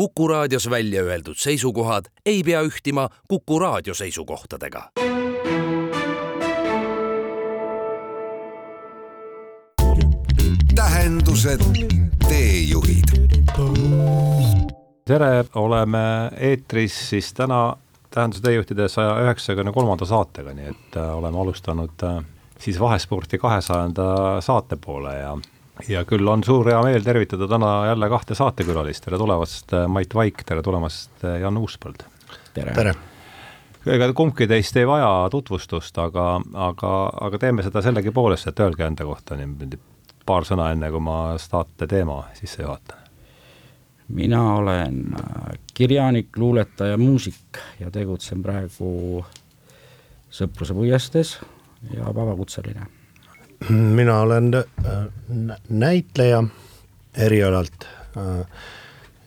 Kuku raadios välja öeldud seisukohad ei pea ühtima Kuku raadio seisukohtadega. tähendused, teejuhid. tere, oleme eetris siis täna Tähenduse teejuhtide saja üheksakümne kolmanda saatega, nii et äh, oleme alustanud äh, siis Vahesporti kahesajanda saate poole ja ja küll on suur hea meel tervitada täna jälle kahte saatekülalist, tere tulemast, äh, Mait Vaik, tere tulemast, Jan Uuspõld! tere, tere.! ega kumbki teist ei vaja tutvustust, aga, aga, aga teeme seda sellegipoolest, et öelge enda kohta niimoodi paar sõna, enne kui ma saate teema sisse juhatan. mina olen kirjanik, luuletaja, muusik ja tegutsen praegu Sõpruse puiestees ja vabakutseline. Mina olen äh, näitleja erialalt. Äh,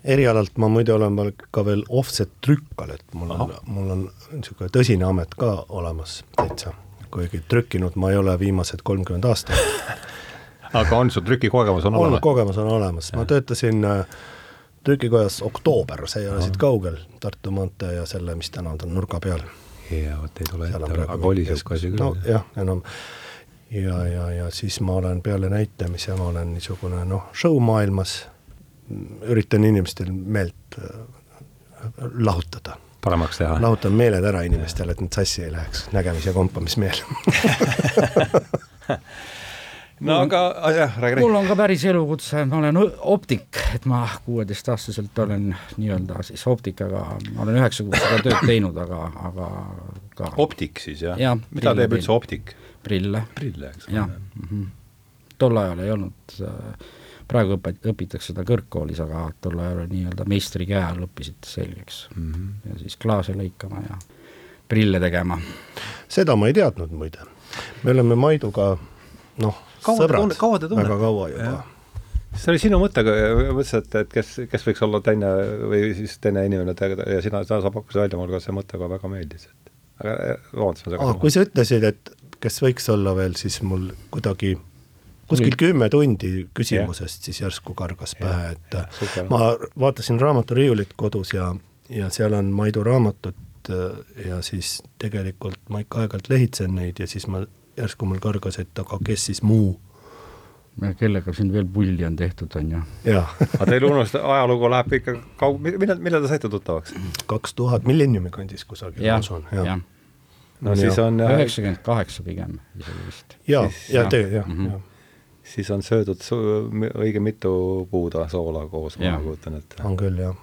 erialalt ma muide olen ka veel offset trükkal, et mul on, mul on niisugune tõsine amet ka olemas täitsa, kuigi trükkinud ma ei ole viimased kolmkümmend aastat. Aga on sul trükikogemus on, on olemas? kogemus on olemas, ma töötasin äh, trükikojas Oktoober, see ei ole siit kaugel, Tartu maantee ja selle, mis tänav ta on, nurga peal. jaa, vot ei tule ette, aga oli siis ka asi küll. nojah, enam ja, ja, ja siis ma olen peale näitamise, ma olen niisugune noh, show-maailmas, üritan inimestel meelt äh, lahutada paremaks teha. lahutan meeled ära inimestele, et nad sassi ei läheks, nägemis- ja kompamismeel no aga, jah, räägi. mul on ka päris elukutse, ma olen optik, et ma kuueteistaastaselt olen nii-öelda siis optikaga, ma olen üheksa kuud seda tööd teinud, aga, aga ka. optik siis jah ja,? mida teeb üldse optik? Prille. prille, eks ole. mm -hmm., tol ajal ei olnud, praegu õpet-, õpitakse seda kõrgkoolis, aga tol ajal nii-öelda meistri käe all õppisid selgeks mm -hmm. ja siis klaase lõikama ja prille tegema. seda ma ei teadnud muide, me oleme Maiduga noh sõbrad kaua te tunnete? väga kaua juba. see oli sinu mõte, mõtlesin, et, et kes, kes võiks olla teine või siis teine inimene ja sina, sa, sa pakkusid välja, mulle ka see mõte ka väga meeldis, et aga eh, vabandust, ma segasin. kui sa ütlesid, et kes võiks olla veel, siis mul kuidagi kuskil kümme tundi küsimusest siis järsku kargas pähe et yeah, ma vaatasin raamaturiiulit kodus ja, ja seal on Maidu raamatud ja siis tegelikult ma ikka aeg-ajalt lehitsen neid ja siis ma järsku mul kargas, et aga kes siis muu kellega siin veel pulli on tehtud, on ju. aga teil unustada, ajalugu läheb ikka kaug-, millal, millal te saite tuttavaks? kaks tuhat millenniumi kandis kusagil, ma usun, jah ja. no, no siis on üheksakümmend kaheksa pigem isegi vist. ja, ja tee, jah mm, -hmm. jah siis on söödud su õige mitu puuda soola koos, ma kujutan ette. on küll, jah.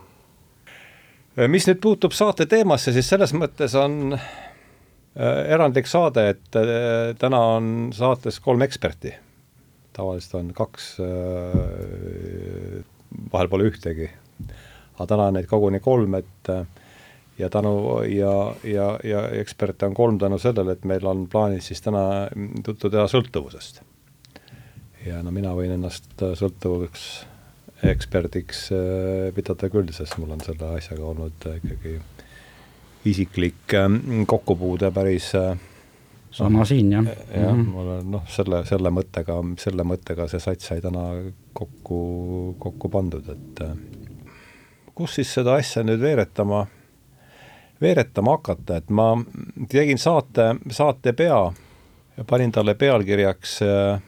mis nüüd puutub saate teemasse, siis selles mõttes on Äh, erandlik saade, et äh, täna on saates kolm eksperti. tavaliselt on kaks, äh, vahel pole ühtegi. aga täna on neid koguni kolm, et ja tänu ja, ja, ja eksperte on kolm tänu sellele, et meil on plaanis siis täna juttu teha sõltuvusest. ja no mina võin ennast sõltuvuseks eksperdiks pidada küll, sest mul on selle asjaga olnud ikkagi isiklik ähm, kokkupuude päris äh, sama siin jah. jah mm -hmm., mul on noh, selle, selle mõttega, selle mõttega see sats sai täna kokku, kokku pandud, et äh, kus siis seda asja nüüd veeretama, veeretama hakata, et ma tegin saate, saate pea ja panin talle pealkirjaks äh,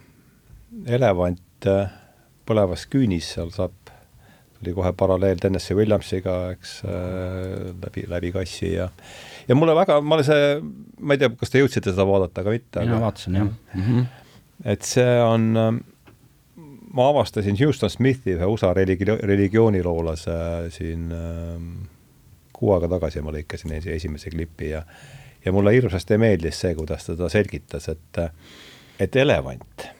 elevant põlevas küünis, seal saab tuli kohe paralleel Tennessee Williamsiga, eks äh,, läbi, läbi kassi ja ja mulle väga, ma olen see, ma ei tea, kas te jõudsite seda vaadata, aga mitte. mina vaatasin, jah mm. -hmm. et see on, ma avastasin Houston Smithi, ühe USA religi-, religiooniloolase siin äh, kuu aega tagasi ma lõikasin esimese klipi ja ja mulle hirmsasti meeldis see, kuidas ta seda selgitas, et et elevant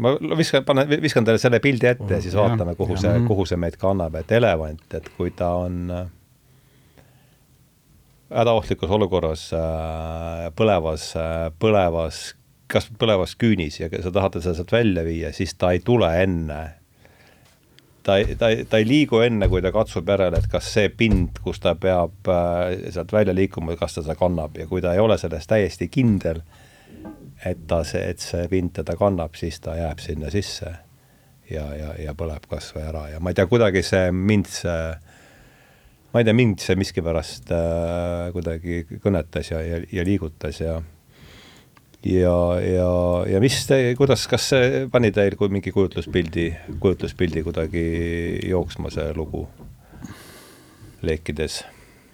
ma viskan, panen, viskan teile selle pildi ette ja siis vaatame, kuhu see, kuhu see meid kannab, et elevant, et kui ta on äh, hädaohtlikus olukorras äh, põlevas, äh, põlevas, kas põlevas küünis ja sa tahad teda sealt välja viia, siis ta ei tule enne. Ta ei, ta ei, ta ei liigu enne, kui ta katsub järele, et kas see pind, kus ta peab sealt välja liikuma, kas ta seda kannab. Ja kui ta ei ole selles täiesti kindel et ta see, et see pind teda kannab, siis ta jääb sinna sisse ja, ja, ja põleb kas või ära. Ja ma ei tea, kuidagi see mind see ma ei tea, mind see miskipärast äh, kuidagi kõnetas ja, ja, ja liigutas ja ja, ja, ja mis te, kuidas, kas see pani teil kui mingi kujutluspildi, kujutluspildi kuidagi jooksma, see lugu, leekides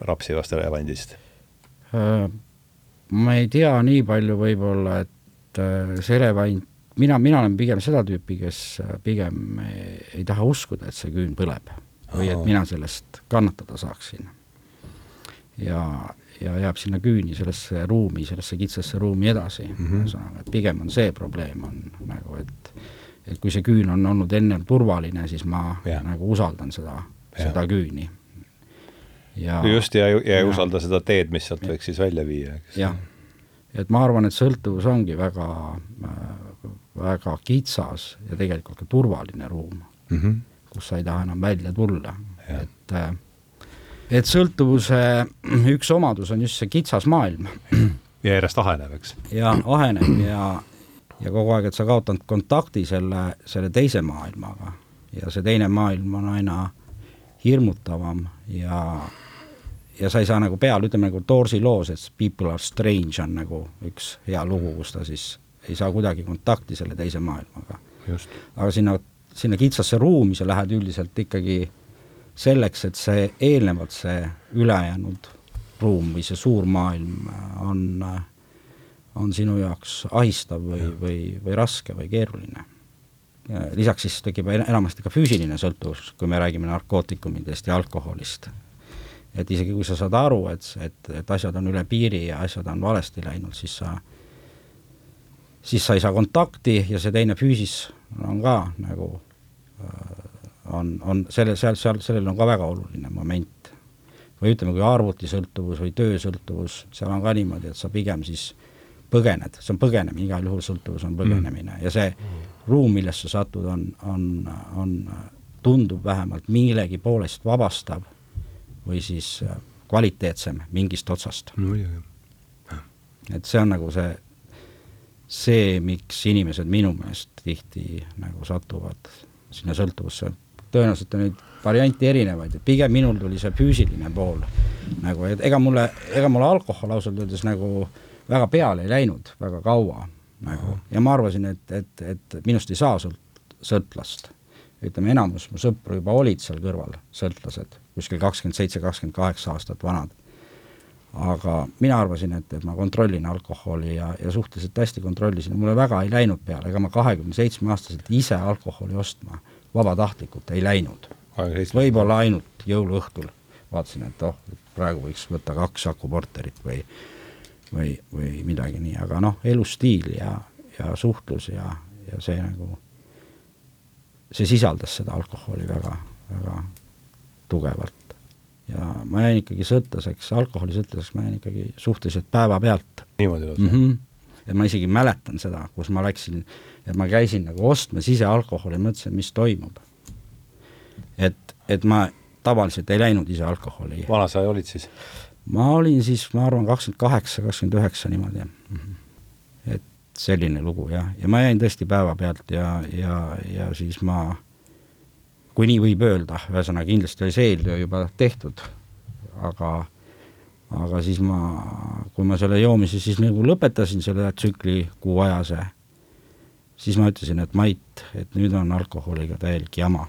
rapsivast elevandist? Äh, ma ei tea nii palju võib-olla, et äh, see elevant, mina, mina olen pigem seda tüüpi, kes äh, pigem ei, ei taha uskuda, et see küün põleb või et mina sellest kannatada saaksin. Ja, ja jääb sinna küüni sellesse ruumi, sellesse kitsasse ruumi edasi mm, -hmm. ühesõnaga, et pigem on see probleem, on nagu, et et kui see küün on olnud ennem turvaline, siis ma ja. nagu usaldan seda, seda küüni. ja just, ja, ja, ei usalda seda teed, mis sealt võiks siis välja viia, eks. jah, et ma arvan, et sõltuvus ongi väga, väga kitsas ja tegelikult ka turvaline ruum mm, -hmm. kus sa ei taha enam välja tulla, et äh, et sõltuvuse üks omadus on just see kitsas maailm. ja järjest aheneb, eks? ja aheneb ja, ja kogu aeg, et sa kaotanud kontakti selle, selle teise maailmaga ja see teine maailm on aina hirmutavam ja, ja sa ei saa nagu peal, ütleme nagu Doorsi loos, et People are strange on nagu üks hea lugu, kus ta siis ei saa kuidagi kontakti selle teise maailmaga. aga sinna, sinna kitsasse ruumi sa lähed üldiselt ikkagi selleks, et see eelnevalt, see ülejäänud ruum või see suur maailm on, on sinu jaoks ahistav või, või, või raske või keeruline. lisaks siis tekib enamasti ka füüsiline sõltuvus, kui me räägime narkootikumidest ja alkoholist. et isegi kui sa saad aru, et, et, et asjad on üle piiri ja asjad on valesti läinud, siis sa, siis sa ei saa kontakti ja see teine füüsis on ka nagu äh, on, on selle, seal, seal, sellel on ka väga oluline moment. või ütleme, kui arvutisõltuvus või töösõltuvus, seal on ka niimoodi, et sa pigem siis põgened, see on põgenemine, igal juhul sõltuvus on põgenemine mm. ja see ruum, millesse sa satud, on, on, on, tundub vähemalt millegi poolest vabastav või siis kvaliteetsem mingist otsast no,. et see on nagu see, see, miks inimesed minu meelest tihti nagu satuvad sinna sõltuvusse, tõenäoliselt on neid variante erinevaid, et pigem minul tuli see füüsiline pool nagu, et ega mulle, ega mulle alkohol ausalt öeldes nagu väga peale ei läinud väga kaua nagu ja ma arvasin, et, et, et minust ei saa sõlt-, sõltlast. ütleme, enamus mu sõpru juba olid seal kõrval sõltlased, kuskil kakskümmend seitse, kakskümmend kaheksa aastat vanad. aga mina arvasin, et, et ma kontrollin alkoholi ja, ja suhteliselt hästi kontrollisin, mulle väga ei läinud peale, ega ma kahekümne seitsme aastaselt ise alkoholi ostma vabatahtlikult ei läinud. võib-olla ainult jõuluõhtul vaatasin, et oh, praegu võiks võtta kaks Saku Porterit või või, või midagi nii, aga noh, elustiil ja, ja suhtlus ja, ja see nagu, see sisaldas seda alkoholi väga, väga tugevalt. ja ma jäin ikkagi sõltlaseks, alkoholisõltlaseks ma jäin ikkagi suhteliselt päevapealt. niimoodi lausa mm? -hmm. Ja ma isegi mäletan seda, kus ma läksin et ma käisin nagu ostmas ise alkoholi, mõtlesin, mis toimub. et, et ma tavaliselt ei läinud ise alkoholi. vana sa olid siis? ma olin siis, ma arvan, kakskümmend kaheksa, kakskümmend üheksa niimoodi. et selline lugu jah, ja ma jäin tõesti päevapealt ja, ja, ja siis ma, kui nii võib öelda, ühesõnaga kindlasti oli see eeltöö juba tehtud, aga aga siis ma, kui ma selle joomise siis nagu lõpetasin, selle tsükli kuuajase siis ma ütlesin, et Mait, et nüüd on alkoholiga täielik jama.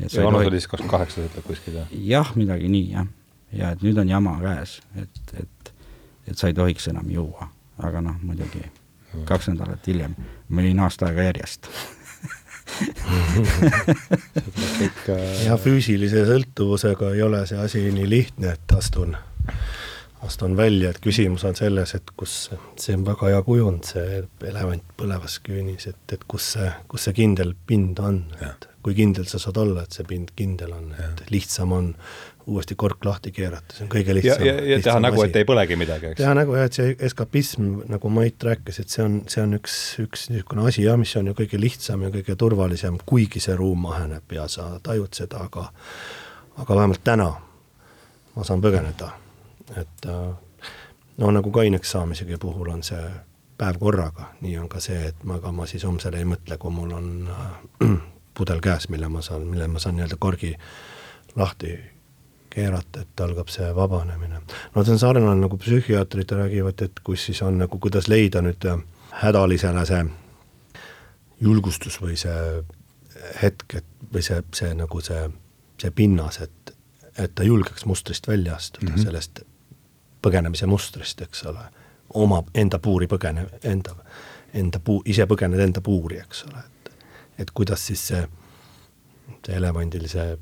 ja vanus oli siis kakskümmend kaheksa, sa ütled kuskil, jah? jah, midagi nii, jah. ja et nüüd on jama käes, et, et, et sa ei tohiks enam juua. aga noh, muidugi kaks nädalat hiljem, ma olin aasta aega järjest ja füüsilise sõltuvusega ei ole see asi nii lihtne, et astun astun välja, et küsimus on selles, et kus, see on väga hea kujund, see elevant põlevas küünis, et, et kus see, kus see kindel pind on, et kui kindel sa saad olla, et see pind kindel on, et lihtsam on uuesti kork lahti keerata, see on kõige lihtsam. ja, ja, ja teha nägu, et ei põlegi midagi, eks? teha nägu jah, et see eskapism, nagu Mait rääkis, et see on, see on üks, üks niisugune asi jah, mis on ju kõige lihtsam ja kõige turvalisem, kuigi see ruum aheneb ja sa tajud seda, aga aga vähemalt täna ma saan põgeneda et äh, no nagu kaineks saamisegi puhul on see päev korraga, nii on ka see, et ma, ega ma siis homsele ei mõtle, kui mul on äh, pudel käes, mille ma saan, mille ma saan nii-öelda korgi lahti keerata, et algab see vabanemine. no see on sarnane, nagu psühhiaatrid räägivad, et kus siis on nagu, kuidas leida nüüd äh, hädalisele see julgustus või see hetk, et või see, see nagu see, see pinnas, et, et ta julgeks mustrist välja astuda mm, -hmm. sellest põgenemise mustrist, eks ole, oma enda puuri põgene, enda, enda puu, ise põgened enda puuri, eks ole, et kuidas siis see, see elevandil see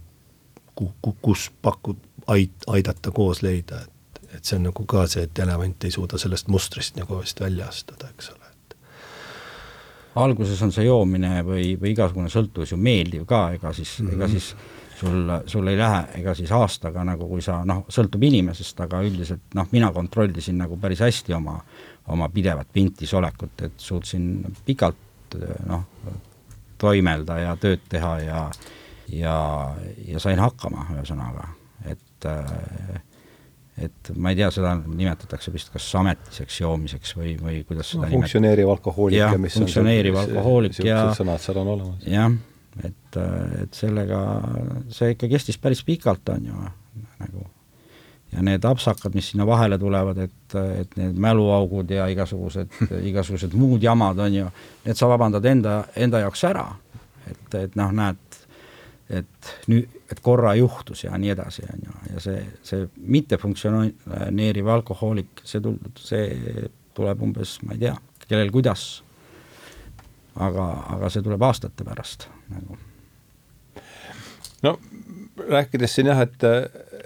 ku-, kus pakud, ait-, aidata koos leida, et, et see on nagu ka see, et elevant ei suuda sellest mustrist nagu vist välja astuda, eks ole, et alguses on see joomine või, või igasugune sõltuvus ju meeldiv ka, ega siis mm, -hmm. ega siis sul, sul ei lähe ega siis aastaga nagu, kui sa noh, sõltub inimesest, aga üldiselt noh, mina kontrollisin nagu päris hästi oma, oma pidevat pintis olekut, et suutsin pikalt noh, toimelda ja tööd teha ja ja, ja sain hakkama, ühesõnaga, et äh, et ma ei tea, seda nimetatakse vist kas ametiseks joomiseks või, või kuidas seda no, funktsioneeriv alkohoolik ja, mis funktsioneeriv alkohoolik ja sõnad seal on olemas. jah, et, et sellega, see ikka kestis päris pikalt, on ju, nagu ja need apsakad, mis sinna vahele tulevad, et, et need mäluaugud ja igasugused igasugused muud jamad, on ju, need sa vabandad enda, enda jaoks ära. et, et noh, näed, et nüüd, et korra juhtus ja nii edasi, on ju, ja see, see mittefunktsioneeriv alkohoolik, see tul-, see tuleb umbes, ma ei tea, kellel kuidas, aga, aga see tuleb aastate pärast nagu. no rääkides siin jah, et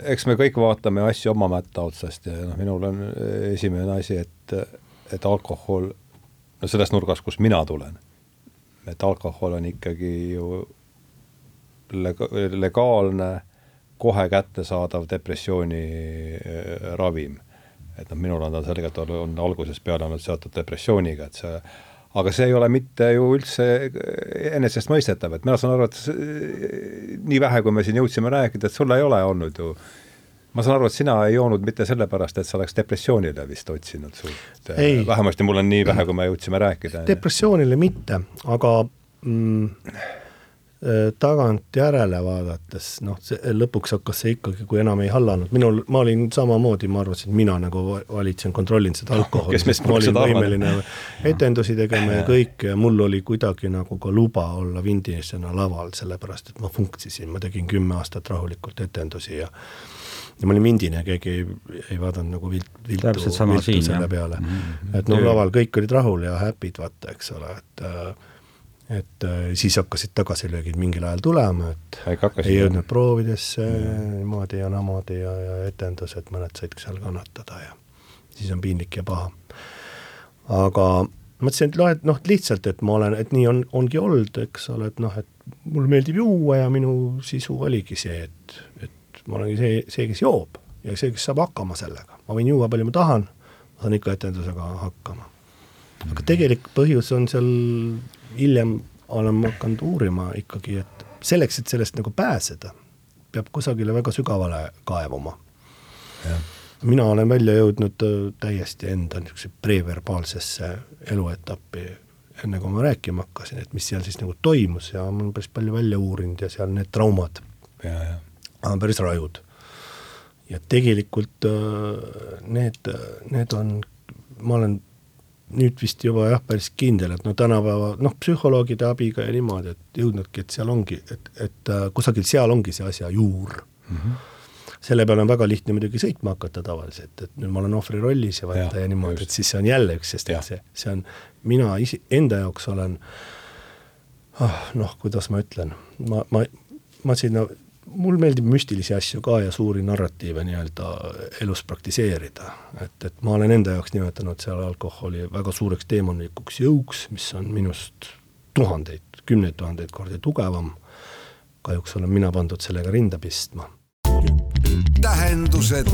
eks me kõik vaatame asju oma mätta otsast ja noh, minul on esimene asi, et, et alkohol, no sellest nurgast, kust mina tulen, et alkohol on ikkagi ju lega-, legaalne, kohe kättesaadav depressiooni äh, ravim. et noh, minul on ta selgelt on algusest peale olnud seotud depressiooniga, et see aga see ei ole mitte ju üldse enesestmõistetav, et mina saan aru, et nii vähe, kui me siin jõudsime rääkida, et sul ei ole olnud ju ma saan aru, et sina ei joonud mitte sellepärast, et sa oleks depressioonile vist otsinud suurt. vähemasti mul on nii vähe, kui me jõudsime rääkida. depressioonile mitte, aga mm, Äh, tagantjärele vaadates, noh, see lõpuks hakkas see ikkagi, kui enam ei hallanud, minul, ma olin samamoodi, ma arvasin, et mina nagu valitsen, kontrollin seda alkoholi, sest ma olin võimeline etendusi tegema ja kõike ja mul oli kuidagi nagu ka luba olla vindisena laval, sellepärast et ma funktsisin, ma tegin kümme aastat rahulikult etendusi ja ja ma olin vindine, keegi ei, ei vaadanud nagu vilt, viltu, viltu selle peale. Mm. -hmm. et no laval kõik olid rahul ja happy'd, vaata, eks ole, et äh, et äh, siis hakkasid tagasilöögid mingil ajal tulema, et ei jõudnud proovidesse niimoodi ja naamoodi ja, ja etendused, mõned said seal kannatada ja siis on piinlik ja paha. aga mõtlesin, et noh, et noh, lihtsalt, et ma olen, et nii on, ongi olnud, eks ole, et noh, et mulle meeldib juua ja minu sisu oligi see, et, et ma olengi see, see, kes joob ja see, kes saab hakkama sellega. ma võin juua palju ma tahan, ma saan ikka etendusega hakkama. aga tegelik põhjus on seal hiljem olen ma hakanud uurima ikkagi, et selleks, et sellest nagu pääseda, peab kusagile väga sügavale kaevuma. mina olen välja jõudnud äh, täiesti enda niisuguse preverbaalsesse eluetappi, enne kui ma rääkima hakkasin, et mis seal siis nagu toimus ja ma olen päris palju välja uurinud ja seal need traumad on päris rajud. ja tegelikult äh, need, need on, ma olen nüüd vist juba jah, päris kindel, et no tänapäeva noh, psühholoogide abiga ja niimoodi, et jõudnudki, et seal ongi, et, et äh, kusagil seal ongi see asja juur mm. -hmm. selle peale on väga lihtne muidugi sõitma hakata tavaliselt, et nüüd ma olen ohvri rollis ja vaata ja, ja niimoodi, et siis see on jälle üks, sest et see, see on, mina isi-, enda jaoks olen ah, noh, kuidas ma ütlen, ma, ma, ma sinna mul meeldib müstilisi asju ka ja suuri narratiive nii-öelda elus praktiseerida, et, et ma olen enda jaoks nimetanud seal alkoholi väga suureks teemonlikuks jõuks, mis on minust tuhandeid, kümneid tuhandeid kordi tugevam, kahjuks olen mina pandud sellega rinda pistma. tähendused,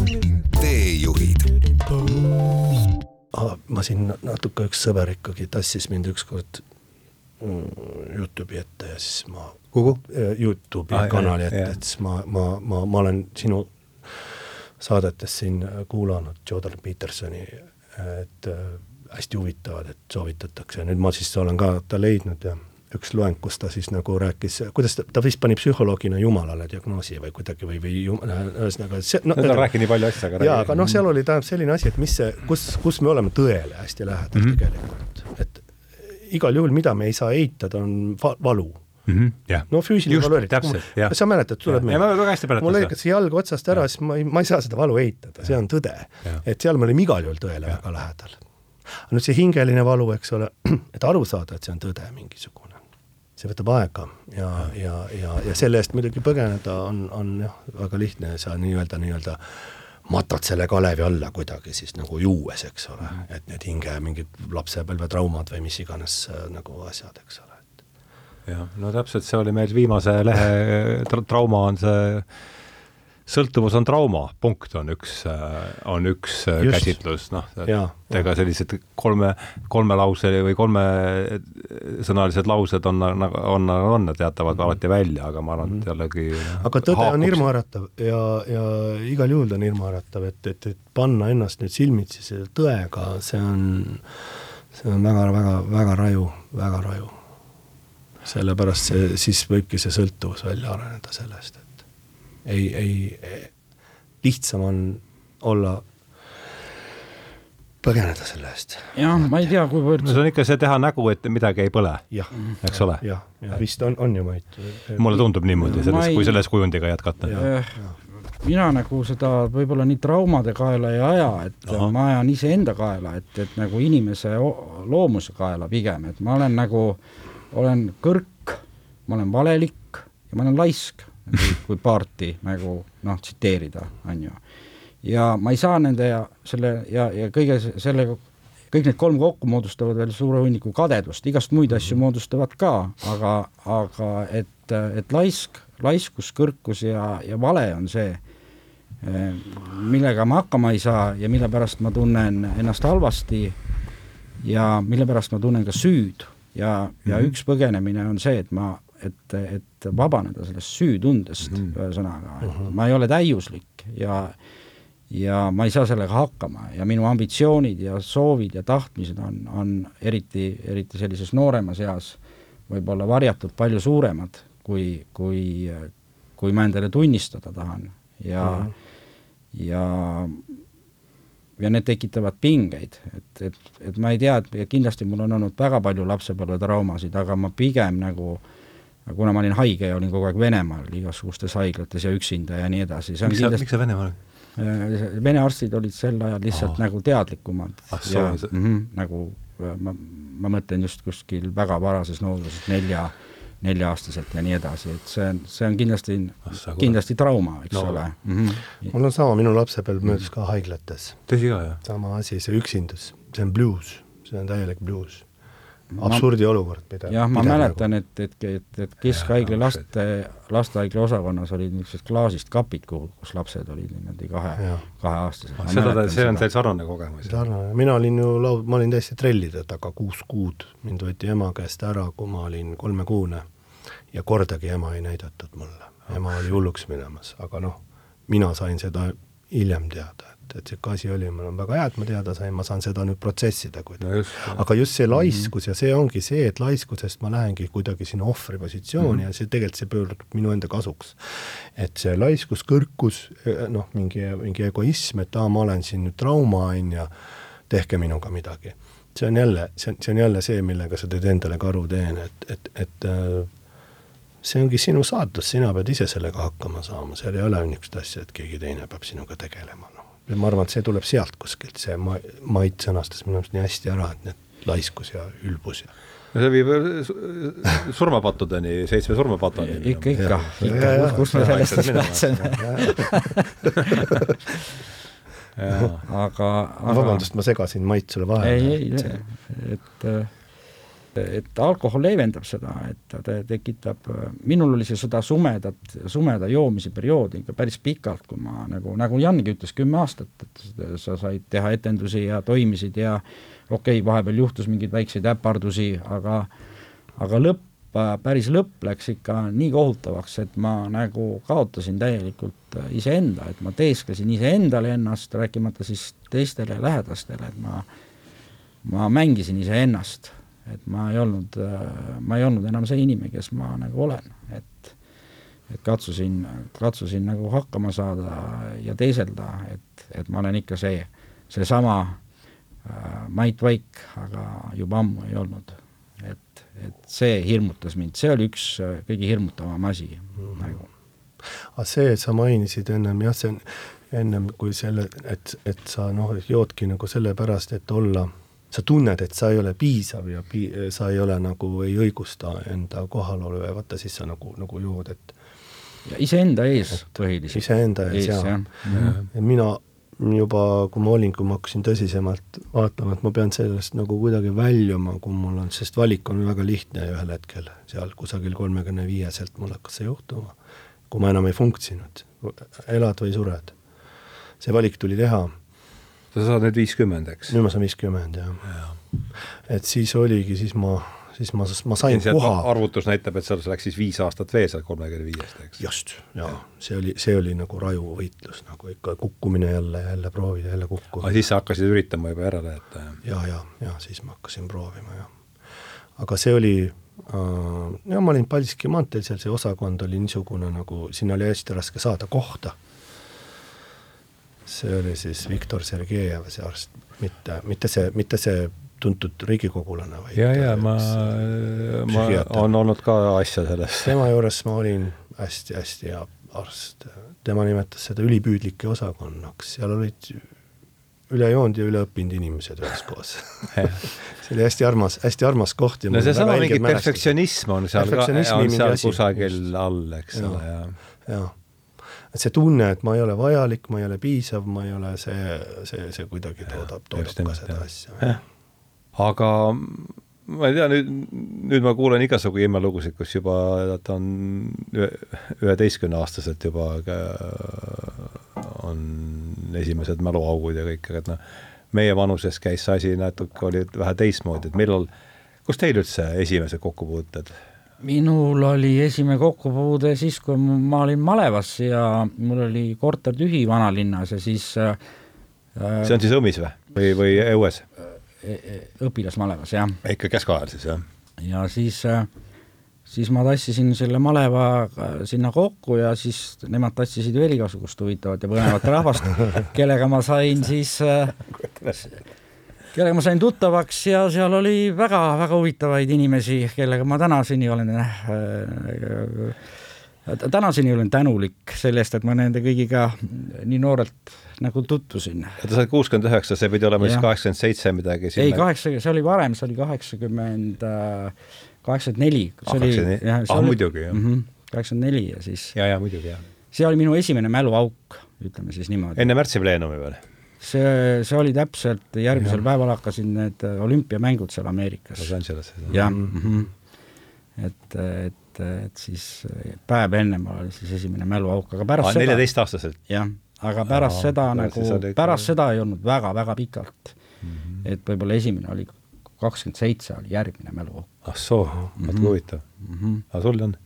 teejuhid. ma siin natuke, üks sõber ikkagi tassis mind ükskord Youtube'i ette ja siis ma kuhu? Youtube'i ah, kanali ette, et siis ma, ma, ma, ma olen sinu saadetes siin kuulanud Jordan Petersoni, et äh, hästi huvitavad, et soovitatakse, nüüd ma siis olen ka ta leidnud ja üks loeng, kus ta siis nagu rääkis, kuidas ta, ta vist pani psühholoogina Jumalale diagnoosi või kuidagi või, või jumal, ühesõnaga see no,. Need on rääkinud nii palju asju, aga jaa, aga noh, seal oli tähendab selline asi, et mis see, kus, kus me oleme tõele hästi lähedal mm -hmm. tegelikult, et igal juhul, mida me ei saa eitada, on va valu mm. -hmm, yeah. no füüsiline valu eriti, sa mäletad, tuleb meelde? mul lõikas jalg otsast ära, siis ma ei, ma ei saa seda valu eitada, see on tõde. et seal me olime igal juhul tõele ja. väga lähedal. nüüd see hingeline valu, eks ole, et aru saada, et see on tõde mingisugune, see võtab aega ja, ja, ja, ja selle eest muidugi põgeneda on, on jah, väga lihtne, sa nii-öelda, nii-öelda matad selle kalevi alla kuidagi siis nagu juues, eks ole, et need hinge mingid lapsepõlvetraumad või mis iganes äh, nagu asjad, eks ole jah, no täpselt, see oli meil viimase lehe tra trauma on see sõltuvus on trauma, punkt on üks, on üks Just. käsitlus, noh, ega sellised kolme, kolmelause või kolmesõnalised laused on on, on, on, need jätavad -hmm. alati välja, aga ma arvan, et mhm. jällegi aga tõde haakub. on hirmuäratav ja, ja igal juhul ta on hirmuäratav, et, et, et panna ennast nüüd silmitsi selle tõega, see on, see on väga-väga, väga raju, väga raju sellepärast see, siis võibki see sõltuvus välja areneda sellest, et ei, ei, lihtsam on olla põgeneda selle eest. jah, ma ei tea, kuivõrd no see on ikka see teha nägu, et midagi ei põle, eks ole? jah, ja vist on, on ju Mait. mulle tundub niimoodi, selles, kui selles kujundiga jätkata. mina nagu seda võib-olla nii traumade kaela ei aja, et Aha. ma ajan iseenda kaela, et, et nagu inimese loomuse kaela pigem, et ma olen nagu olen kõrk, ma olen valelik ja ma olen laisk, kui paarti nagu noh, tsiteerida, on ju. ja ma ei saa nende ja selle ja, ja kõige sellega, kõik need kolm kokku moodustavad veel suure hunniku kadedust, igast muid asju moodustavad ka, aga, aga et, et laisk, laiskus, kõrkus ja, ja vale on see, millega ma hakkama ei saa ja mille pärast ma tunnen ennast halvasti ja mille pärast ma tunnen ka süüd ja mm, -hmm. ja üks põgenemine on see, et ma, et, et vabaneda sellest süütundest mm -hmm. ühesõnaga, mm -hmm. ma ei ole täiuslik ja ja ma ei saa sellega hakkama ja minu ambitsioonid ja soovid ja tahtmised on, on eriti, eriti sellises nooremas eas võib-olla varjatult palju suuremad, kui, kui, kui ma endale tunnistada tahan ja mm, -hmm. ja ja need tekitavad pingeid, et, et, et ma ei tea, et kindlasti mul on olnud väga palju lapsepõlvetraumasid, aga ma pigem nagu kuna ma olin haige ja olin kogu aeg Venemaal igasugustes haiglates ja üksinda ja nii edasi, see on miks kindlasti miks sa Venemaal olid? Äh, Vene arstid olid sel ajal lihtsalt Aa. nagu teadlikumad ah, ja mm -hmm, nagu ma, ma mõtlen just kuskil väga varases nooruses, nelja nelja-aastaselt ja nii edasi, et see on, see on kindlasti, kindlasti trauma, eks no. ole mm. -hmm. mul on sama, minu lapsepõlv möödus ka haiglates. tõsi ka, jah? sama asi, see üksindus, see on bluus, see on täielik bluus absurdi olukord, mida jah, ma mäletan, et, et, et, et keskhaigla laste, lastehaigla osakonnas olid niisugused klaasist kapid, kuhu, kus lapsed olid niimoodi kahe, kaheaastased. Ah, seda, see on teil sarnane kogemus? sarnane, mina olin ju lau-, ma olin täiesti trellide taga kuus kuud, mind võeti ema käest ära, kui ma olin kolmekuune. Ja kordagi ema ei näidatud mulle, ema oli hulluks minemas, aga noh, mina sain seda hiljem teada, et, et niisugune asi oli, mul on väga hea, et ma teada sain, ma saan seda nüüd protsessida kuidagi no. aga just see laiskus mm -hmm. ja see ongi see, et laiskusest ma lähengi kuidagi sinna ohvri positsiooni mm -hmm. ja see tegelikult, see pöördub minu enda kasuks. et see laiskus, kõrkus, noh, mingi, mingi egoism, et aa, ma olen siin nüüd trauma, on ju, tehke minuga midagi. see on jälle, see on, see on jälle see, millega sa teed endale karu teen, et, et, et äh, see ongi sinu saatus, sina pead ise sellega hakkama saama, seal ei ole niisugust asja, et keegi teine peab sinuga tegelema, noh. Ja ma arvan, et see tuleb sealt kuskilt, see ma-, Mait sõnastas minu arust nii hästi ära, et need laiskus ja ülbus ja no see viib surmapattudeni, seitsme surmapataljoni. ikka, ikka, ikka, kus me sellest siis pääseme. aga, aga vabandust, ma segasin Mait sulle vahele. ei, ei, et et alkohol leevendab seda, et ta tekitab, minul oli see seda sumedat, sumeda joomise perioodi ikka päris pikalt, kui ma nagu, nagu Jangi ütles, kümme aastat, et sa said teha etendusi ja toimisid ja okei okay,, vahepeal juhtus mingeid väikseid äpardusi, aga aga lõpp, päris lõpp läks ikka nii kohutavaks, et ma nagu kaotasin täielikult iseenda, et ma teesklesin iseendale ennast, rääkimata siis teistele lähedastele, et ma ma mängisin iseennast et ma ei olnud, ma ei olnud enam see inimene, kes ma nagu olen, et et katsusin, katsusin nagu hakkama saada ja teeselda, et, et ma olen ikka see, seesama äh, Mait Vaik, aga juba ammu ei olnud. et, et see hirmutas mind, see oli üks äh, kõige hirmutavam asi mm -hmm. nagu. aga see, sa mainisid ennem jah, see on ennem kui selle, et, et sa noh, joodki nagu sellepärast, et olla sa tunned, et sa ei ole piisav ja pi-, sa ei ole nagu, ei õigusta enda kohalolu ja vaata, siis sa nagu, nagu jood, et ja iseenda ees põhiliselt. iseenda ees, ees, jaa ja. ja mina juba, kui ma olin, kui ma hakkasin tõsisemalt vaatama, et ma pean sellest nagu kuidagi väljuma, kui mul on, sest valik on väga lihtne ühel hetkel, seal kusagil kolmekümne viieselt mul hakkas see juhtuma, kui ma enam ei funksinud, elad või sured. see valik tuli teha sa saad nüüd viiskümmend, eks? nüüd ma saan viiskümmend, jah ja.. et siis oligi, siis ma, siis ma, ma sain koha. arvutus näitab, et seal läks siis viis aastat veel sealt kolmekümne viiest, eks? just, jaa ja., see oli, see oli nagu raju võitlus, nagu ikka kukkumine jälle, jälle proovida, jälle kukkuda. siis sa hakkasid üritama juba järele jätta, jah? ja, ja, ja siis ma hakkasin proovima, jah. aga see oli äh, ja ma olin Paldiski maanteel, seal see osakond oli niisugune nagu, sinna oli hästi raske saada kohta see oli siis Viktor Sergejev, see arst, mitte, mitte see, mitte see tuntud riigikogulane, vaid ja, ja ma, ma, on olnud ka asja sellest. tema juures ma olin hästi-hästi hea arst, tema nimetas seda ülipüüdlike osakonnaks, seal olid üle joonud ja üle õppinud inimesed üheskoos see oli hästi armas, hästi armas koht no seesama mingi perfektsionism on seal ka, on seal kusagil all, eks ole, ja, ja. Et see tunne, et ma ei ole vajalik, ma ei ole piisav, ma ei ole see, see, see kuidagi toodab, toodab ka seda asja. aga ma ei tea, nüüd, nüüd ma kuulen igasugu imelugusid, kus juba ta on üheteistkümneaastaselt juba on esimesed mäluaugud ja kõik, aga et noh, meie vanuses käis see asi natuke, oli vähe teistmoodi, et millal, kus teil üldse esimesed kokkupuuted minul oli esimene kokkupuude siis, kui ma olin malevas ja mul oli korter tühi vanalinnas ja siis äh, see on siis õmmis või, või, või õues e? e õpilasmalevas, jah. ikka keskajal siis, jah? ja siis äh, siis ma tassisin selle maleva sinna kokku ja siis nemad tassisid veel igasugust huvitavat ja põnevat rahvast, kellega ma sain siis äh, kellega ma sain tuttavaks ja seal oli väga-väga huvitavaid inimesi, kellega ma tänaseni olen äh, tänaseni olen tänulik selle eest, et ma nende kõigiga nii noorelt nagu tutvusin. oota, sa oled kuuskümmend üheksa, see pidi olema vist kaheksakümmend seitse midagi ei, kaheksa, see oli varem, see oli kaheksakümmend, kaheksakümmend neli. ah, muidugi, jah. Mhm, kaheksakümmend neli ja siis. ja, ja muidugi, jah. see oli minu esimene mäluauk, ütleme siis niimoodi. enne märtsipleenumi veel? See, see oli täpselt, järgmisel ja. päeval hakkasid need olümpiamängud seal Ameerikas. Los Angeleses. jah mm -hmm., et, et, et siis päev ennem oli siis esimene mäluauk, aga pärast ah, seda neljateistaastaselt? jah, aga pärast Aa, seda nagu, pärast seda ei olnud väga-väga pikalt mm. -hmm. et võib-olla esimene oli kakskümmend seitse oli järgmine mäluauk. ah soo, vaat kui huvitav. Mhm. aga sul on?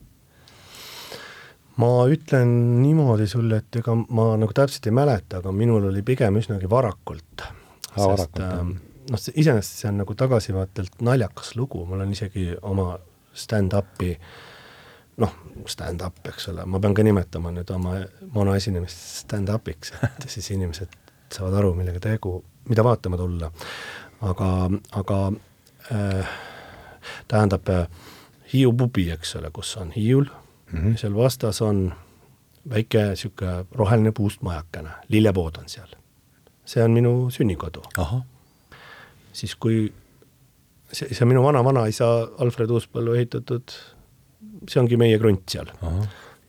Ma ütlen niimoodi sulle, et ega ma nagu täpselt ei mäleta, aga minul oli pigem üsnagi varakult. sest äh, noh, iseenesest see on nagu tagasivaatelt naljakas lugu, mul on isegi oma stand-up'i noh, stand-up, eks ole, ma pean ka nimetama nüüd oma monoesinemist stand-up'iks, et siis inimesed saavad aru, millega tegu, mida vaatama tulla. aga, aga äh, tähendab äh, Hiiu pubi, eks ole, kus on Hiiul mm, -hmm. seal vastas on väike niisugune roheline puust majakene, lillepood on seal. see on minu sünnikodu. siis kui see, see on minu vana-vanaisa Alfred Uuspõllu ehitatud, see ongi meie krunt seal.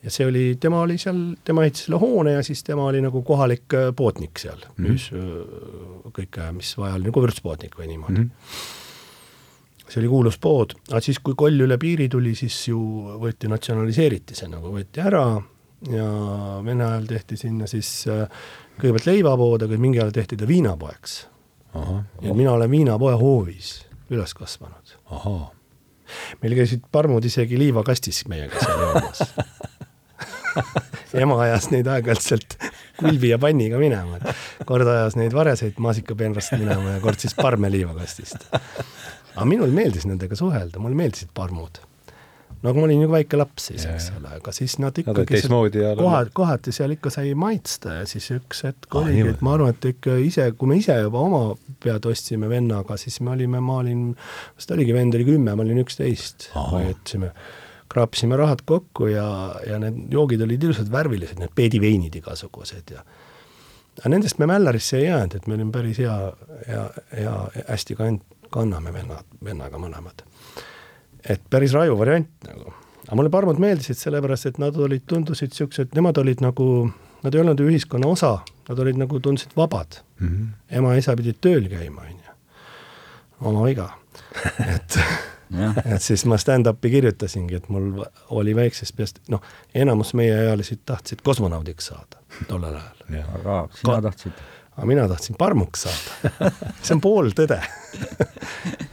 ja see oli, tema oli seal, tema ehitas selle hoone ja siis tema oli nagu kohalik äh, poodnik seal mm, -hmm. müüs äh, kõike, mis vaja oli, nagu vürtspoodnik või niimoodi mm. -hmm see oli kuulus pood, aga siis, kui koll üle piiri tuli, siis ju võeti, natsionaliseeriti see nagu, võeti ära ja Vene ajal tehti sinna siis äh, kõigepealt leivapood, aga mingi ajal tehti ta viinapoeks. ja mina olen viinapoe hoovis üles kasvanud. meil käisid parmud isegi liivakastis meiega seal joomas ema ajas neid aeg-ajalt sealt kulbi ja panniga minema, et kord ajas neid varjaseid maasikapeenrast minema ja kord siis parme liivakastist. Aga minul meeldis nendega suhelda, mulle meeldisid parmud. No aga ma olin ju väike laps siis, eks ole, aga siis nad ikkagi no, kohad, kohati seal ikka sai maitsta ja siis üks hetk ah, oligi, et ma arvan, et ikka ise, kui me ise juba oma pead ostsime vennaga, siis me olime, ma olin, vist oligi, vend oli kümme, ma olin üksteist, hoiatasime kraapisime rahad kokku ja, ja need joogid olid ilusad värvilised, need peediveinid igasugused ja aga nendest me Mällarisse ei jäänud, et me olime päris hea, hea, hea, hästi kann-, kanname vennad, vennaga mõlemad et päris raju variant nagu. aga mulle parmud meeldisid sellepärast, et nad olid, tundusid niisugused, nemad olid nagu, nad ei olnud ju ühiskonna osa, nad olid nagu, tundusid vabad mm. -hmm. ema-isa pidid tööl käima, on ju. oma viga et et siis ma stand-up'i kirjutasingi, et mul oli väiksest peast, noh, enamus meieealised tahtsid kosmonaudiks saada tollel ajal. aga sina Ka tahtsid? Aga mina tahtsin parmuks saada see on pooltõde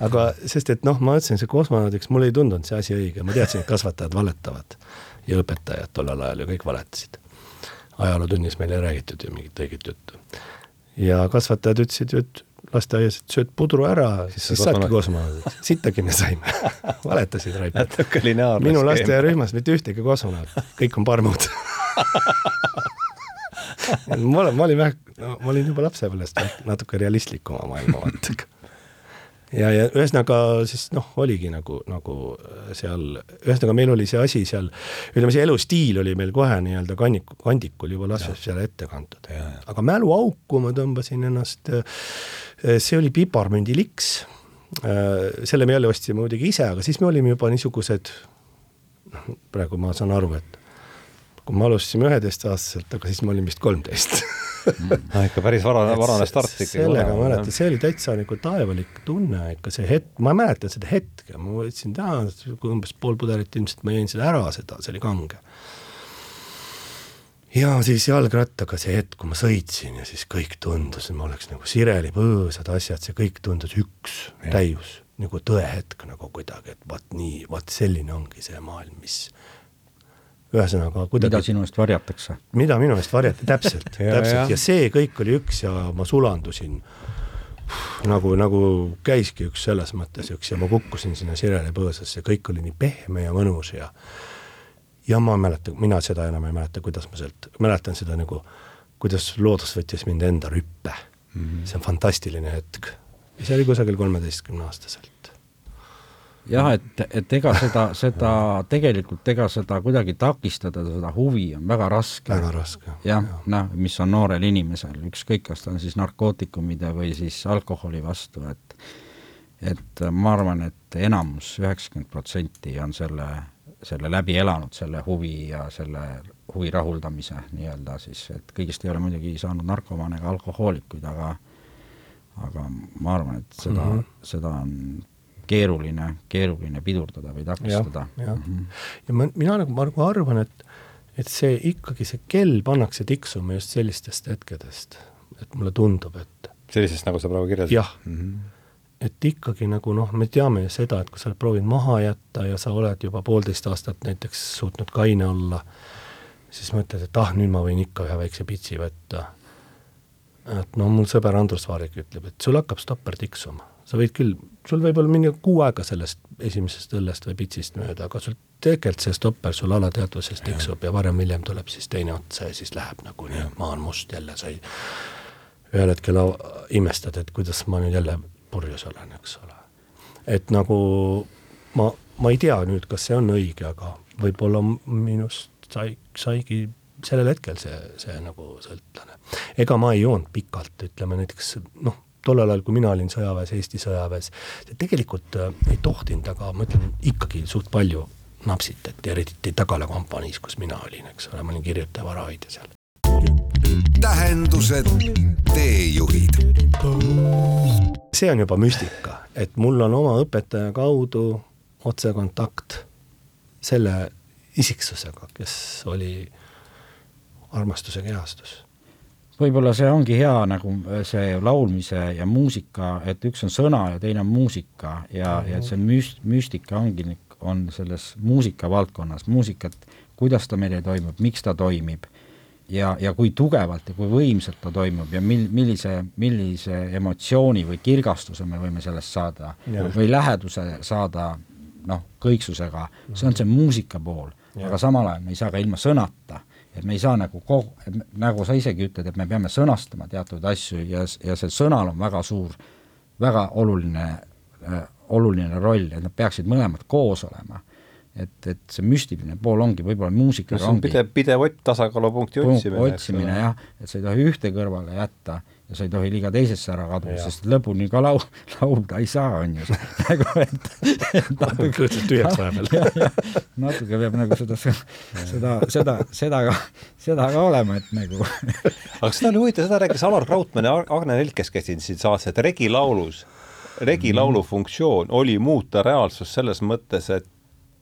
aga sest, et noh, ma ütlesin, see kosmonaudiks, mulle ei tundunud see asi õige, ma teadsin, et kasvatajad valetavad ja õpetajad tollel ajal ju kõik valetasid. ajalootunnis meile ei räägitud ju mingit õiget juttu. ja kasvatajad ütlesid ju, et lasteaias, et sööd pudru ära, siis, siis saadki kosmonaudiks. sittagi me saime valetasid raipad. minu lasteaiarühmas mitte ühtegi kosmonauti, kõik on parmud ma olen, ma olin vähe, no ma olin juba lapsepõlvest natuke realistlikuma maailmavaatega. ja, ja ühesõnaga siis noh, oligi nagu, nagu seal, ühesõnaga meil oli see asi seal, ütleme, see elustiil oli meil kohe nii-öelda kanniku, kandikul juba lapsest peale ette kantud. aga mäluauku ma tõmbasin ennast, see oli piparmündi liks, selle me jälle ostsime muidugi ise, aga siis me olime juba niisugused, noh, praegu ma saan aru, et kui me alustasime üheteistaastaselt, aga siis ma olin vist kolmteist no ikka päris vara, varane start ikkagi. sellega ma mäletan, see oli täitsa nagu taevalik tunne ikka see hetk, ma mäletan seda hetke, ma võtsin täna umbes pool pudelit, ilmselt ma jõin seda ära, seda, see oli kange. ja siis jalgrattaga see hetk, kui ma sõitsin ja siis kõik tundus, et ma oleks nagu sireli põõsad asjad, see kõik tundus üks, täius, nagu tõehetk nagu kuidagi, et vot nii, vot selline ongi see maailm, mis ühesõnaga kuidagi mida sinu eest varjatakse? mida minu eest varjati, täpselt täpselt ja. ja see kõik oli üks ja ma sulandusin nagu, nagu käiski üks selles mõttes üks ja ma kukkusin sinna sirele põõsasse, kõik oli nii pehme ja mõnus ja ja ma mäletan, mina seda enam ei mäleta, kuidas ma sealt, mäletan seda nagu, kuidas loodus võttis mind enda rüppe mm. -hmm. see on fantastiline hetk. see oli kusagil kolmeteistkümne aastaselt jah, et, et ega seda, seda tegelikult, ega seda kuidagi takistada, seda huvi on väga raske. väga raske. jah ja., noh, mis on noorel inimesel, ükskõik, kas ta on siis narkootikumide või siis alkoholi vastu, et et ma arvan, et enamus, üheksakümmend protsenti on selle, selle läbi elanud, selle huvi ja selle huvi rahuldamise nii-öelda siis, et kõigist ei ole muidugi saanud narkomaane ega alkohoolikuid, aga aga ma arvan, et seda mm, -hmm. seda on keeruline, keeruline pidurdada või takistada. ja, mm -hmm. ja ma, mina nagu, ma nagu arvan, et, et see ikkagi, see kell pannakse tiksuma just sellistest hetkedest, et mulle tundub, et sellisest, nagu sa praegu kirjeldasid? jah mm. -hmm et ikkagi nagu noh, me teame ju seda, et kui sa oled proovinud maha jätta ja sa oled juba poolteist aastat näiteks suutnud kaine olla, siis mõtled, et ah, nüüd ma võin ikka ühe väikse pitsi võtta. et no mul sõber Andrus Vaarik ütleb, et sul hakkab stopper tiksuma sa võid küll, sul võib olla mingi kuu aega sellest esimesest õllest või pitsist mööda, aga sul tegelikult see stopper sul alateadvuses tiksub ja, ja varem-hiljem tuleb siis teine ots ja siis läheb nagu nii, et maa on must jälle, sa ei, ühel hetkel imestad, et kuidas ma nüüd jälle purjus olen, eks ole. et nagu ma, ma ei tea nüüd, kas see on õige, aga võib-olla minust sai, saigi sellel hetkel see, see nagu sõltlane. ega ma ei joonud pikalt, ütleme näiteks noh tollel ajal, kui mina olin sõjaväes, Eesti sõjaväes, tegelikult äh, ei tohtinud, aga ma ütlen, ikkagi suht palju napsitati, eriti Tagala kompaniis, kus mina olin, eks ole, ma olin kirjutaja, varahoidja seal. tähendused, teejuhid. see on juba müstika, et mul on oma õpetaja kaudu otsekontakt selle isiksusega, kes oli armastuse kehastus võib-olla see ongi hea nagu äh, see laulmise ja muusika, et üks on sõna ja teine on muusika ja mm, -hmm. ja see müst-, müstika ongi, on selles muusika valdkonnas, muusikat, kuidas ta meile toimub, miks ta toimib ja, ja kui tugevalt ja kui võimsalt ta toimub ja mil-, millise, millise emotsiooni või kirgastuse me võime sellest saada ja. või läheduse saada noh, kõiksusega, see on see muusika pool, aga samal ajal me ei saa ka ilma sõnata et me ei saa nagu kogu, nagu sa isegi ütled, et me peame sõnastama teatud asju ja, ja see sõnal on väga suur, väga oluline äh,, oluline roll, et nad peaksid mõlemad koos olema et, et see müstiline pool ongi võib-olla muusikaga no, ongi pidev, pidev tasakaalupunkti otsimine. otsimine jah, et sa ei tohi ühte kõrvale jätta ja sa ei tohi liiga teisesse ära kaduda, sest lõpuni ka lau-, laulda ei saa, on ju, nagu et, et natuke tühjaks vahepeal. natuke peab nagu seda, seda, seda, seda ka, seda ka olema, et nagu aga seda oli huvitav, seda rääkis Alar Krautmann ja Agne Nelk, kes käisid siin saates, et regilaulus regilaulu funktsioon oli muuta reaalsust selles mõttes, et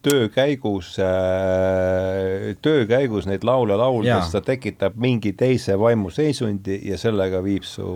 töö käigus, äh, töö käigus neid laule lauldes ta tekitab mingi teise vaimuseisundi ja sellega viib su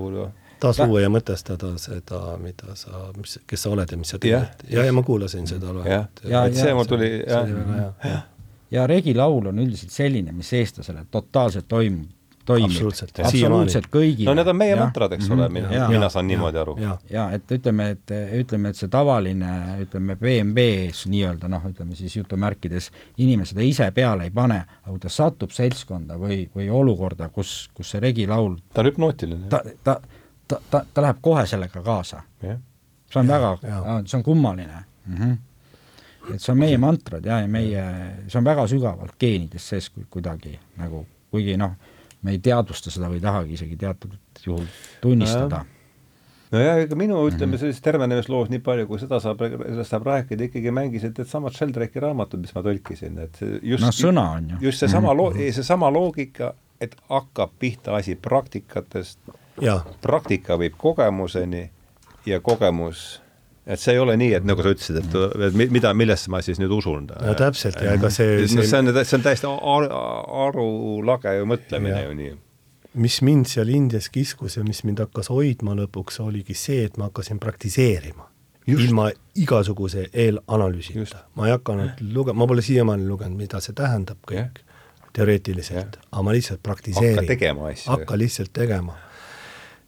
tasu ja mõtestada seda, mida sa, mis, kes sa oled ja mis sa teed. ja, ja, ja ma kuulasin seda loengut. et see mul tuli, jah. ja regilaul on üldiselt selline, mis eestlasele totaalselt toimub toimib. absoluutselt, absoluutselt kõigile. no need on meie mantrad, eks ole, mina, mina saan niimoodi aru. ja et ütleme, et ütleme, et see tavaline, ütleme BMW-s nii-öelda noh, ütleme siis jutumärkides, inimene seda ise peale ei pane, aga kui ta satub seltskonda või, või olukorda, kus, kus see regilaul ta on hüpnootiline. ta, ta, ta, ta, ta läheb kohe sellega kaasa. see on ja, väga, see on kummaline mm. -hmm et see on meie mantrad ja, ja meie, see on väga sügavalt geenides sees kuidagi nagu, kuigi noh, me ei teadvusta seda või ei tahagi isegi teatud juhul tunnistada nojah, ega minu, ütleme, mhm. sellises tervenemisloos nii palju, kui seda saab, sellest saab rääkida, ikkagi mängisid needsamad Sheldrake'i raamatud, mis ma tõlkisin, et just no sõna on ju. just seesama mm -hmm. loo-, seesama loogika, et hakkab pihta asi praktikatest, praktika viib kogemuseni ja kogemus et see ei ole nii, et nagu sa ütlesid, et, et mida, millesse ma siis nüüd usun. no täpselt ja ega see, see see on, see on täiesti ar arulage ju mõtlemine ja. ju nii. mis mind seal Indias kiskus ja mis mind hakkas hoidma lõpuks, oligi see, et ma hakkasin praktiseerima. ilma igasuguse eelanalüüsita. ma ei hakanud lugema, ma pole siiamaani lugenud, mida see tähendab kõik, teoreetiliselt, aga ma lihtsalt praktiseerin. hakka tegema asju. hakka lihtsalt tegema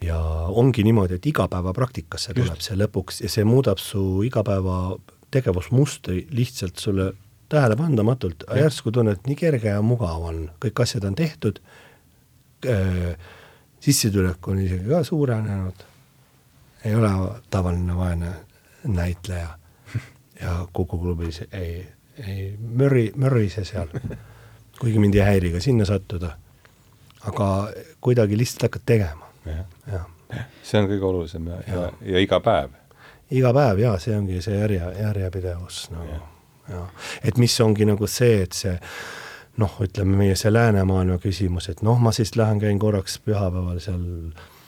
ja ongi niimoodi, et igapäevapraktikasse tuleb see lõpuks ja see muudab su igapäeva tegevusmustri lihtsalt sulle tähelepandamatult, järsku tunned, nii kerge ja mugav on, kõik asjad on tehtud. Äh,, sissetulek on isegi ka suurenenud, ei ole tavaline vaene näitleja. Ja Kuku klubis ei, ei mörri, mörrise seal, kuigi mind ei häiri ka sinna sattuda, aga kuidagi lihtsalt hakkad tegema jah. see on kõige olulisem ja, ja, ja, ja iga päev. iga päev jaa, see ongi see järje, järjepidevus nagu ja. ja et mis ongi nagu see, et see noh, ütleme meie see läänemaailma küsimus, et noh, ma siis lähen käin korraks pühapäeval seal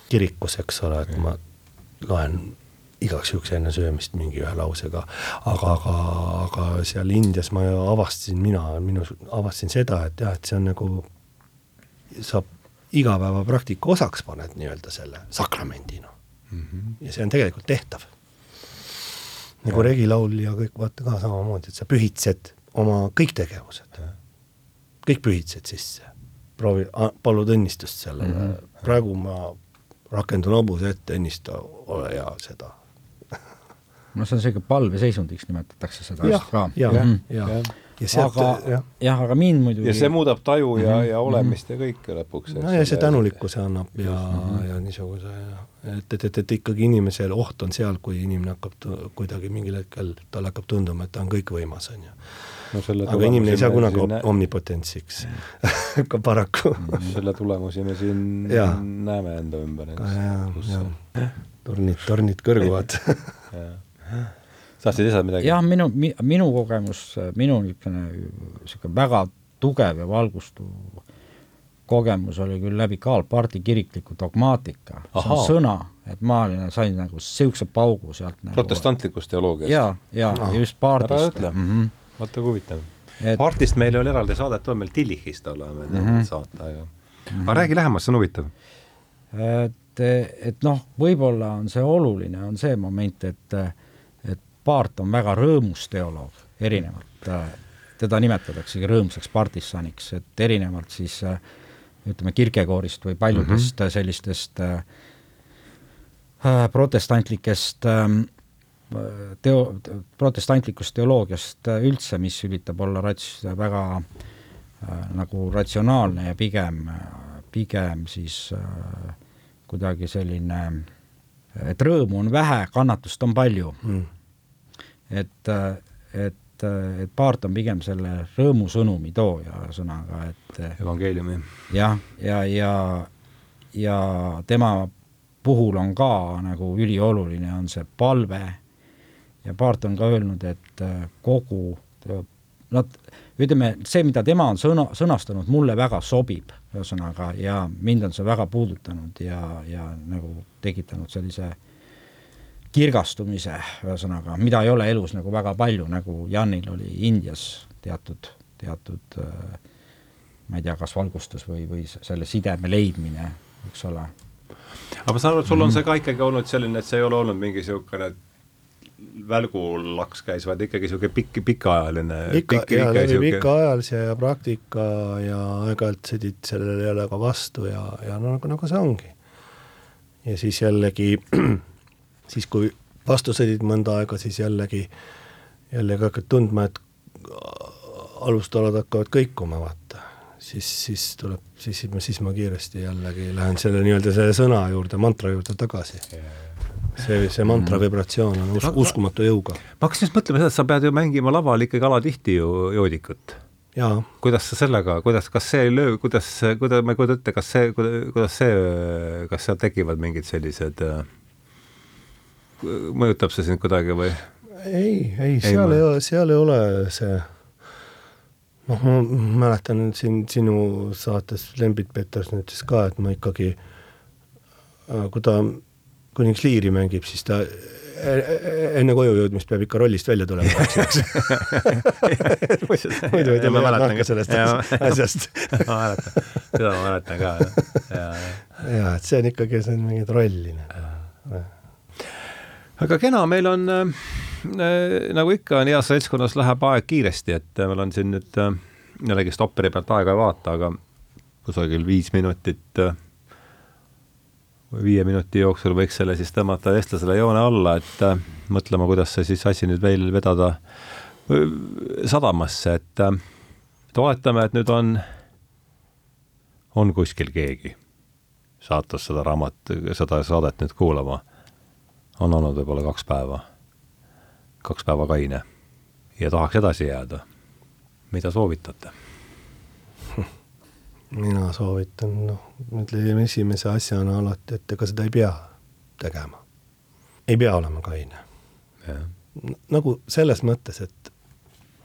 kirikus, eks ole, et ja. ma loen igaks juhuks enne söömist mingi ühe lausega, aga, aga, aga seal Indias ma avastasin, mina, minu, avastasin seda, et jah, et see on nagu, saab igapäevapraktika osaks paned nii-öelda selle sakramendina mm. -hmm. ja see on tegelikult tehtav. nagu regilaul ja kõik vaata ka samamoodi, et sa pühitsed oma kõik tegevused, kõik pühitsed sisse. proovi, palud õnnistust sellele mm, -hmm. praegu ma rakendun hobuse ette, õnnista, ole hea, seda no see on selline palveseisundiks nimetatakse seda ja, ka. jah, mhm. jah, jah aga jah ja,, aga mind muidugi ja see muudab taju ja mm, -hmm. ja olemist ja kõike lõpuks. no ja see tänulikkuse annab ja mm, -hmm. ja niisuguse ja et, et, et, et ikkagi inimesel oht on seal, kui inimene hakkab kuidagi mingil hetkel, talle hakkab tunduma, et ta on kõikvõimas, on ju. No aga inimene ei saa kunagi nä... omnipotentsiks ka paraku selle tulemusi me siin ja. näeme enda ümber. tornid, tornid kõrguvad tahtsid lisada midagi? jah, minu, minu kogemus, minu niisugune niisugune väga tugev ja valgustuv kogemus oli küll läbi Karl Parti kirikliku dogmaatika, see on sõna, et ma olin, sain nagu niisuguse paugu sealt nagu protestantlikust teoloogiast? jaa, jaa no,, just Partist. Mm -hmm. vaata kui huvitav et.... Partist meil ei ole eraldi saadet olnud, meil Tillichist oleme mm -hmm. saate, aga mm -hmm. aga räägi lähemalt, see on huvitav. et, et noh, võib-olla on see oluline, on see moment, et Paart on väga rõõmus teoloog, erinevalt, teda nimetataksegi rõõmsaks partisaniks, et erinevalt siis ütleme, Kirkekoorist või paljudest mm -hmm. sellistest äh, äh, protestantlikest äh, teo-, protestantlikust teoloogiast üldse, mis üritab olla rats-, väga äh, nagu ratsionaalne ja pigem, pigem siis äh, kuidagi selline, et rõõmu on vähe, kannatust on palju mm.. Et, et et Paart on pigem selle rõõmusõnumi tooja, ühesõnaga, et evangeeliumi. jah, ja, ja, ja tema puhul on ka nagu ülioluline, on see palve ja Paart on ka öelnud, et kogu nad, ütleme, see, mida tema on sõna, sõnastanud, mulle väga sobib, ühesõnaga, ja mind on see väga puudutanud ja, ja nagu tekitanud sellise kirgastumise, ühesõnaga, mida ei ole elus nagu väga palju, nagu Janil oli Indias teatud, teatud ma ei tea, kas valgustus või, või selle sideme leidmine, eks ole. aga ma saan aru, et sul on see ka ikkagi olnud selline, et see ei ole olnud mingi niisugune välgulaks käis, vaid ikkagi niisugune pikk, pikaajaline pika, pikk, jaa, läbi pikaajalise ja praktika ja aeg-ajalt sõdid sellele jälle ka vastu ja, ja no nagu, nagu see ongi. ja siis jällegi, siis kui vastu sõdid mõnda aega, siis jällegi, jällegi hakkad tundma, et alustalad hakkavad kõikuma, vaata. siis, siis tuleb, siis, siis ma kiiresti jällegi lähen selle nii-öelda selle sõna juurde, mantra juurde tagasi see, see mantra mm. vibratsioon on us uskumatu jõuga. ma hakkasin just mõtlema seda, et sa pead ju mängima laval ikkagi alatihti ju joodikut. kuidas sa sellega, kuidas, kas see ei löö, kuidas, kuidas, ma ei kujuta ette, kas see, kuidas see, kas seal tekivad mingid sellised, mõjutab see sind kuidagi või? ei, ei, seal ei, ole, seal ei ole see noh, ma mäletan siin sinu saates Lembit Peterson ütles ka, et ma ikkagi, kui ta kuniks liiri mängib, siis ta e, e, enne koju jõudmist peab ikka rollist välja tulema, eks muidu ei tule nahka sellest asjast. ma mäletan, seda ma mäletan ka, jah. jaa, et see on ikkagi, see on mingi trolline. Aga kena, meil on äh, nagu ikka on heas seltskonnas läheb aeg kiiresti, et meil on siin nüüd äh, jällegi stopperi pealt aega ei vaata, aga kusagil viis minutit äh, viie minuti jooksul võiks selle siis tõmmata vestlusele joone alla, et äh, mõtlema, kuidas see siis asi nüüd veel vedada äh, sadamasse, et äh, et oletame, et nüüd on, on kuskil keegi saates seda raamat, seda saadet nüüd kuulama. On olnud võib-olla kaks päeva, kaks päeva kaine ja tahaks edasi jääda. mida soovitate? mina soovitan, noh, ütleme esimese asjana alati, et ega seda ei pea tegema. ei pea olema kaine. nagu selles mõttes, et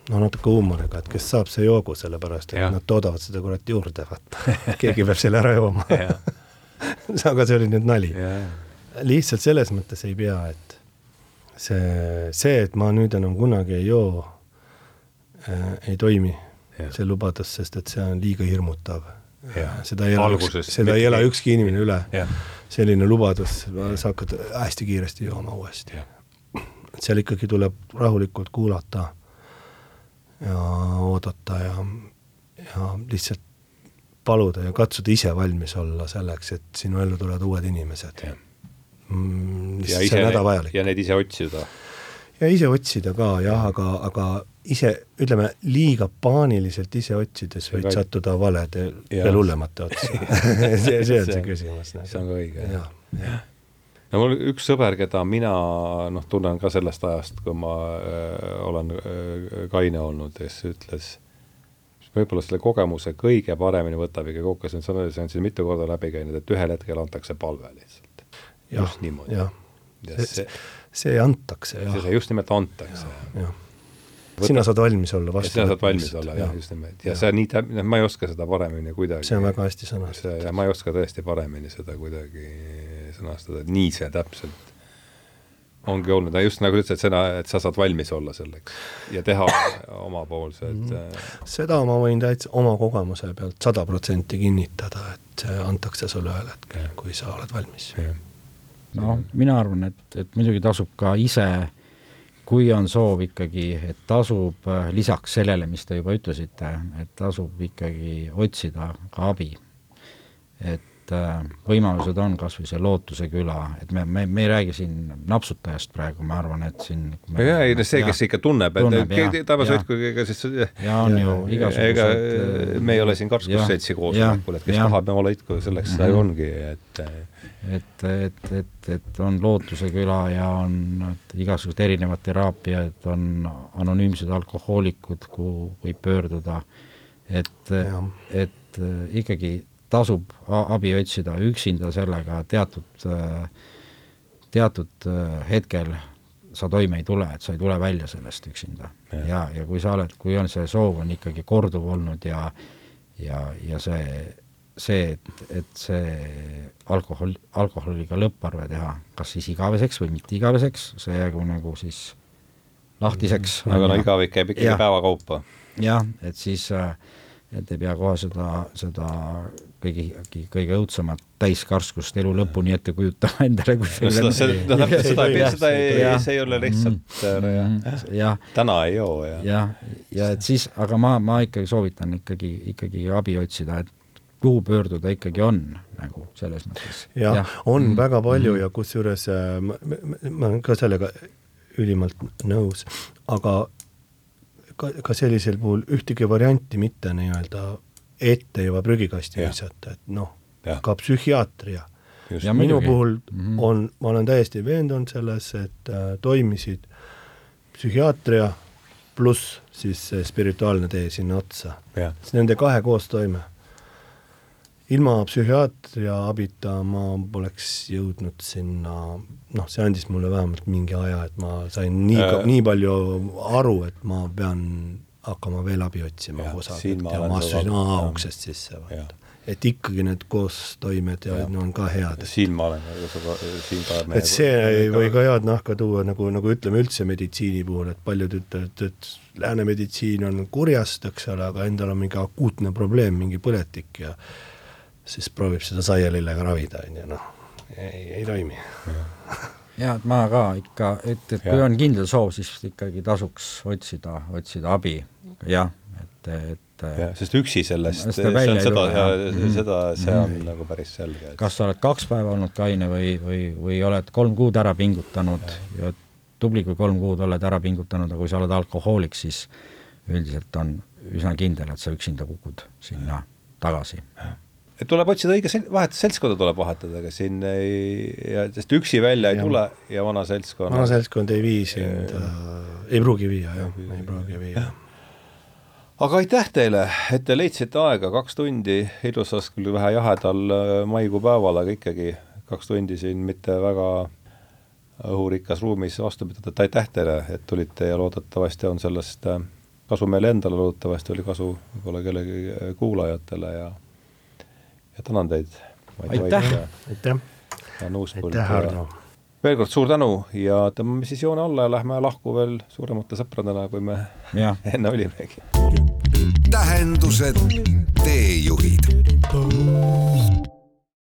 noh, natuke huumoriga, et kes saab, see joogu, sellepärast et ja. nad toodavad seda kurat juurde, vaata. keegi peab selle ära jooma aga see oli nüüd nali. Lihtsalt selles mõttes ei pea, et see, see, et ma nüüd enam kunagi ei joo äh,, ei toimi see lubadus, sest et see on liiga hirmutav. seda ei ela, seda ei ela ükski inimene üle. selline lubadus, sa hakkad hästi kiiresti jooma uuesti. et seal ikkagi tuleb rahulikult kuulata ja oodata ja, ja lihtsalt paluda ja katsuda ise valmis olla selleks, et sinu ellu tulevad uued inimesed. Mm, ja ise, ja neid ise otsida. ja ise otsida ka jah, aga, aga ise, ütleme, liiga paaniliselt ise otsides võid ka... sattuda valede ja veel hullemate otsa see, see on see küsimus. see on ka õige, jah. no mul üks sõber, keda mina noh, tunnen ka sellest ajast, kui ma äh, olen äh, kaine olnud, kes ütles, võib-olla selle kogemuse kõige paremini võtab ikka kokku, see on, see on siin mitu korda läbi käinud, et ühel hetkel antakse palve lihtsalt. Just niimoodi. see, see, see antakse, jah. see just nimelt antakse. sina saad valmis olla vastu. sina saad valmis olla, jah, just nimelt. ja, ja see nii täp-, noh, ma ei oska seda paremini kuidagi see on väga hästi sõnastatud. ma ei oska tõesti paremini seda kuidagi sõnastada, nii see täpselt ongi olnud, just nagu ütlesid, sina, et sa saad valmis olla selleks ja teha omapoolsed mm. -hmm. seda ma võin täitsa oma kogemuse pealt sada protsenti kinnitada, et see antakse sulle ühel hetkel, kui sa oled valmis. Noh, mina arvan, et, et muidugi tasub ka ise kui on soov ikkagi, et tasub äh, lisaks sellele, mis te juba ütlesite, et tasub ikkagi otsida ka abi. et äh, võimalused on kas või see Lootuse küla, et me, me, me ei räägi siin napsutajast praegu, ma arvan, et siin ja, ei no see, kes ikka tunneb, et tabasõitkuga siis ja on ju igasugused ega me ei ole siin karskusseltsi koosolekul, et kes ja, tahab oma lõitku, selleks seda ju mhm. ongi, et et, et, et, et on Lootuse küla ja on igasugused erinevad teraapiad, on anonüümsed alkohoolikud, kuhu võib pöörduda, et, et ikkagi tasub abi otsida, üksinda sellega teatud, teatud hetkel sa toime ei tule, et sa ei tule välja sellest üksinda. ja, ja, ja kui sa oled, kui on see soov on ikkagi korduv olnud ja ja, ja see, see, et, et see alkohol, alkoholiga lõpparve teha, kas siis igaveseks või mitte igaveseks, see jäägu nagu siis lahtiseks. aga no igavik käib ikkagi päeva kaupa. jah, et siis, et ei pea kohe seda, seda kõigi, kõige õudsemat täiskarskust elu lõpuni ette kujutama endale seda, seda, seda, seda ei, seda ei, see ei ole lihtsalt mm, äh, ja, täna ei joo ja jah, ja et siis, aga ma, ma ikkagi soovitan ikkagi, ikkagi abi otsida, et kuhu pöörduda ikkagi on nagu selles mõttes. jah ja., on mm. väga palju mm. ja kusjuures äh, ma, ma olen ka sellega ülimalt nõus, aga ka, ka sellisel puhul ühtegi varianti mitte nii-öelda ette juba prügikasti visata, et noh, ka psühhiaatria. minu muidugi. puhul mm -hmm. on, ma olen täiesti veendunud selles, et äh, toimisid psühhiaatria pluss siis see spirituaalne tee sinna otsa. Nende kahe koostoime. ilma psühhiaatria abita ma poleks jõudnud sinna, noh, see andis mulle vähemalt mingi aja, et ma sain nii äh,, nii palju aru, et ma pean hakkama veel abi otsima kusagilt ja ma astusin A-uksest sisse, vaata. et ikkagi need koostoimed ja, ja no on ka head. siin ma olen, siin ka et see ei või ka head nahka tuua, nagu, nagu ütleme üldse meditsiini puhul, et paljud ütlevad, et lääne meditsiin on kurjast, eks ole, aga endal on mingi akuutne probleem, mingi põletik ja siis proovib seda saialillega ravida, on ju, noh, ei, ei toimi jah, et ma ka ikka, et, et kui ja. on kindel soov, siis ikkagi tasuks otsida, otsida abi jah, et, et ja, sest üksi sellest, see on seda, mhm. seda, see on mm. nagu päris selge et.... kas sa oled kaks päeva olnud kaine või, või, või oled kolm kuud ära pingutanud ja, ja tubli, kui kolm kuud oled ära pingutanud, aga kui sa oled alkohoolik, siis üldiselt on üsna kindel, et sa üksinda kukud sinna tagasi. Et tuleb otsida õige sel-, vahet-, seltskonda tuleb vahetada, ega siin ei, ja sest üksi välja ei ja. tule ja vana seltskond vana seltskond ei vii sind äh,, ei pruugi viia, jah, ei pruugi viia. aga aitäh teile, et te leidsite aega kaks tundi. Ilusas, küll vähe jahedal äh, maikuu päeval, aga ikkagi kaks tundi siin mitte väga õhurikkas ruumis vastu pidada, et aitäh teile, et tulite ja loodetavasti on sellest äh, kasu meile endale, loodetavasti oli kasu võib-olla kellegi äh, kuulajatele ja ja tänan teid. aitäh! aitäh! aitäh, Hardo! veel kord suur tänu ja tõmbame siis joone alla ja lähme lahku veel suuremate sõpradena, kui me ja. enne olimegi. tähendused, teejuhid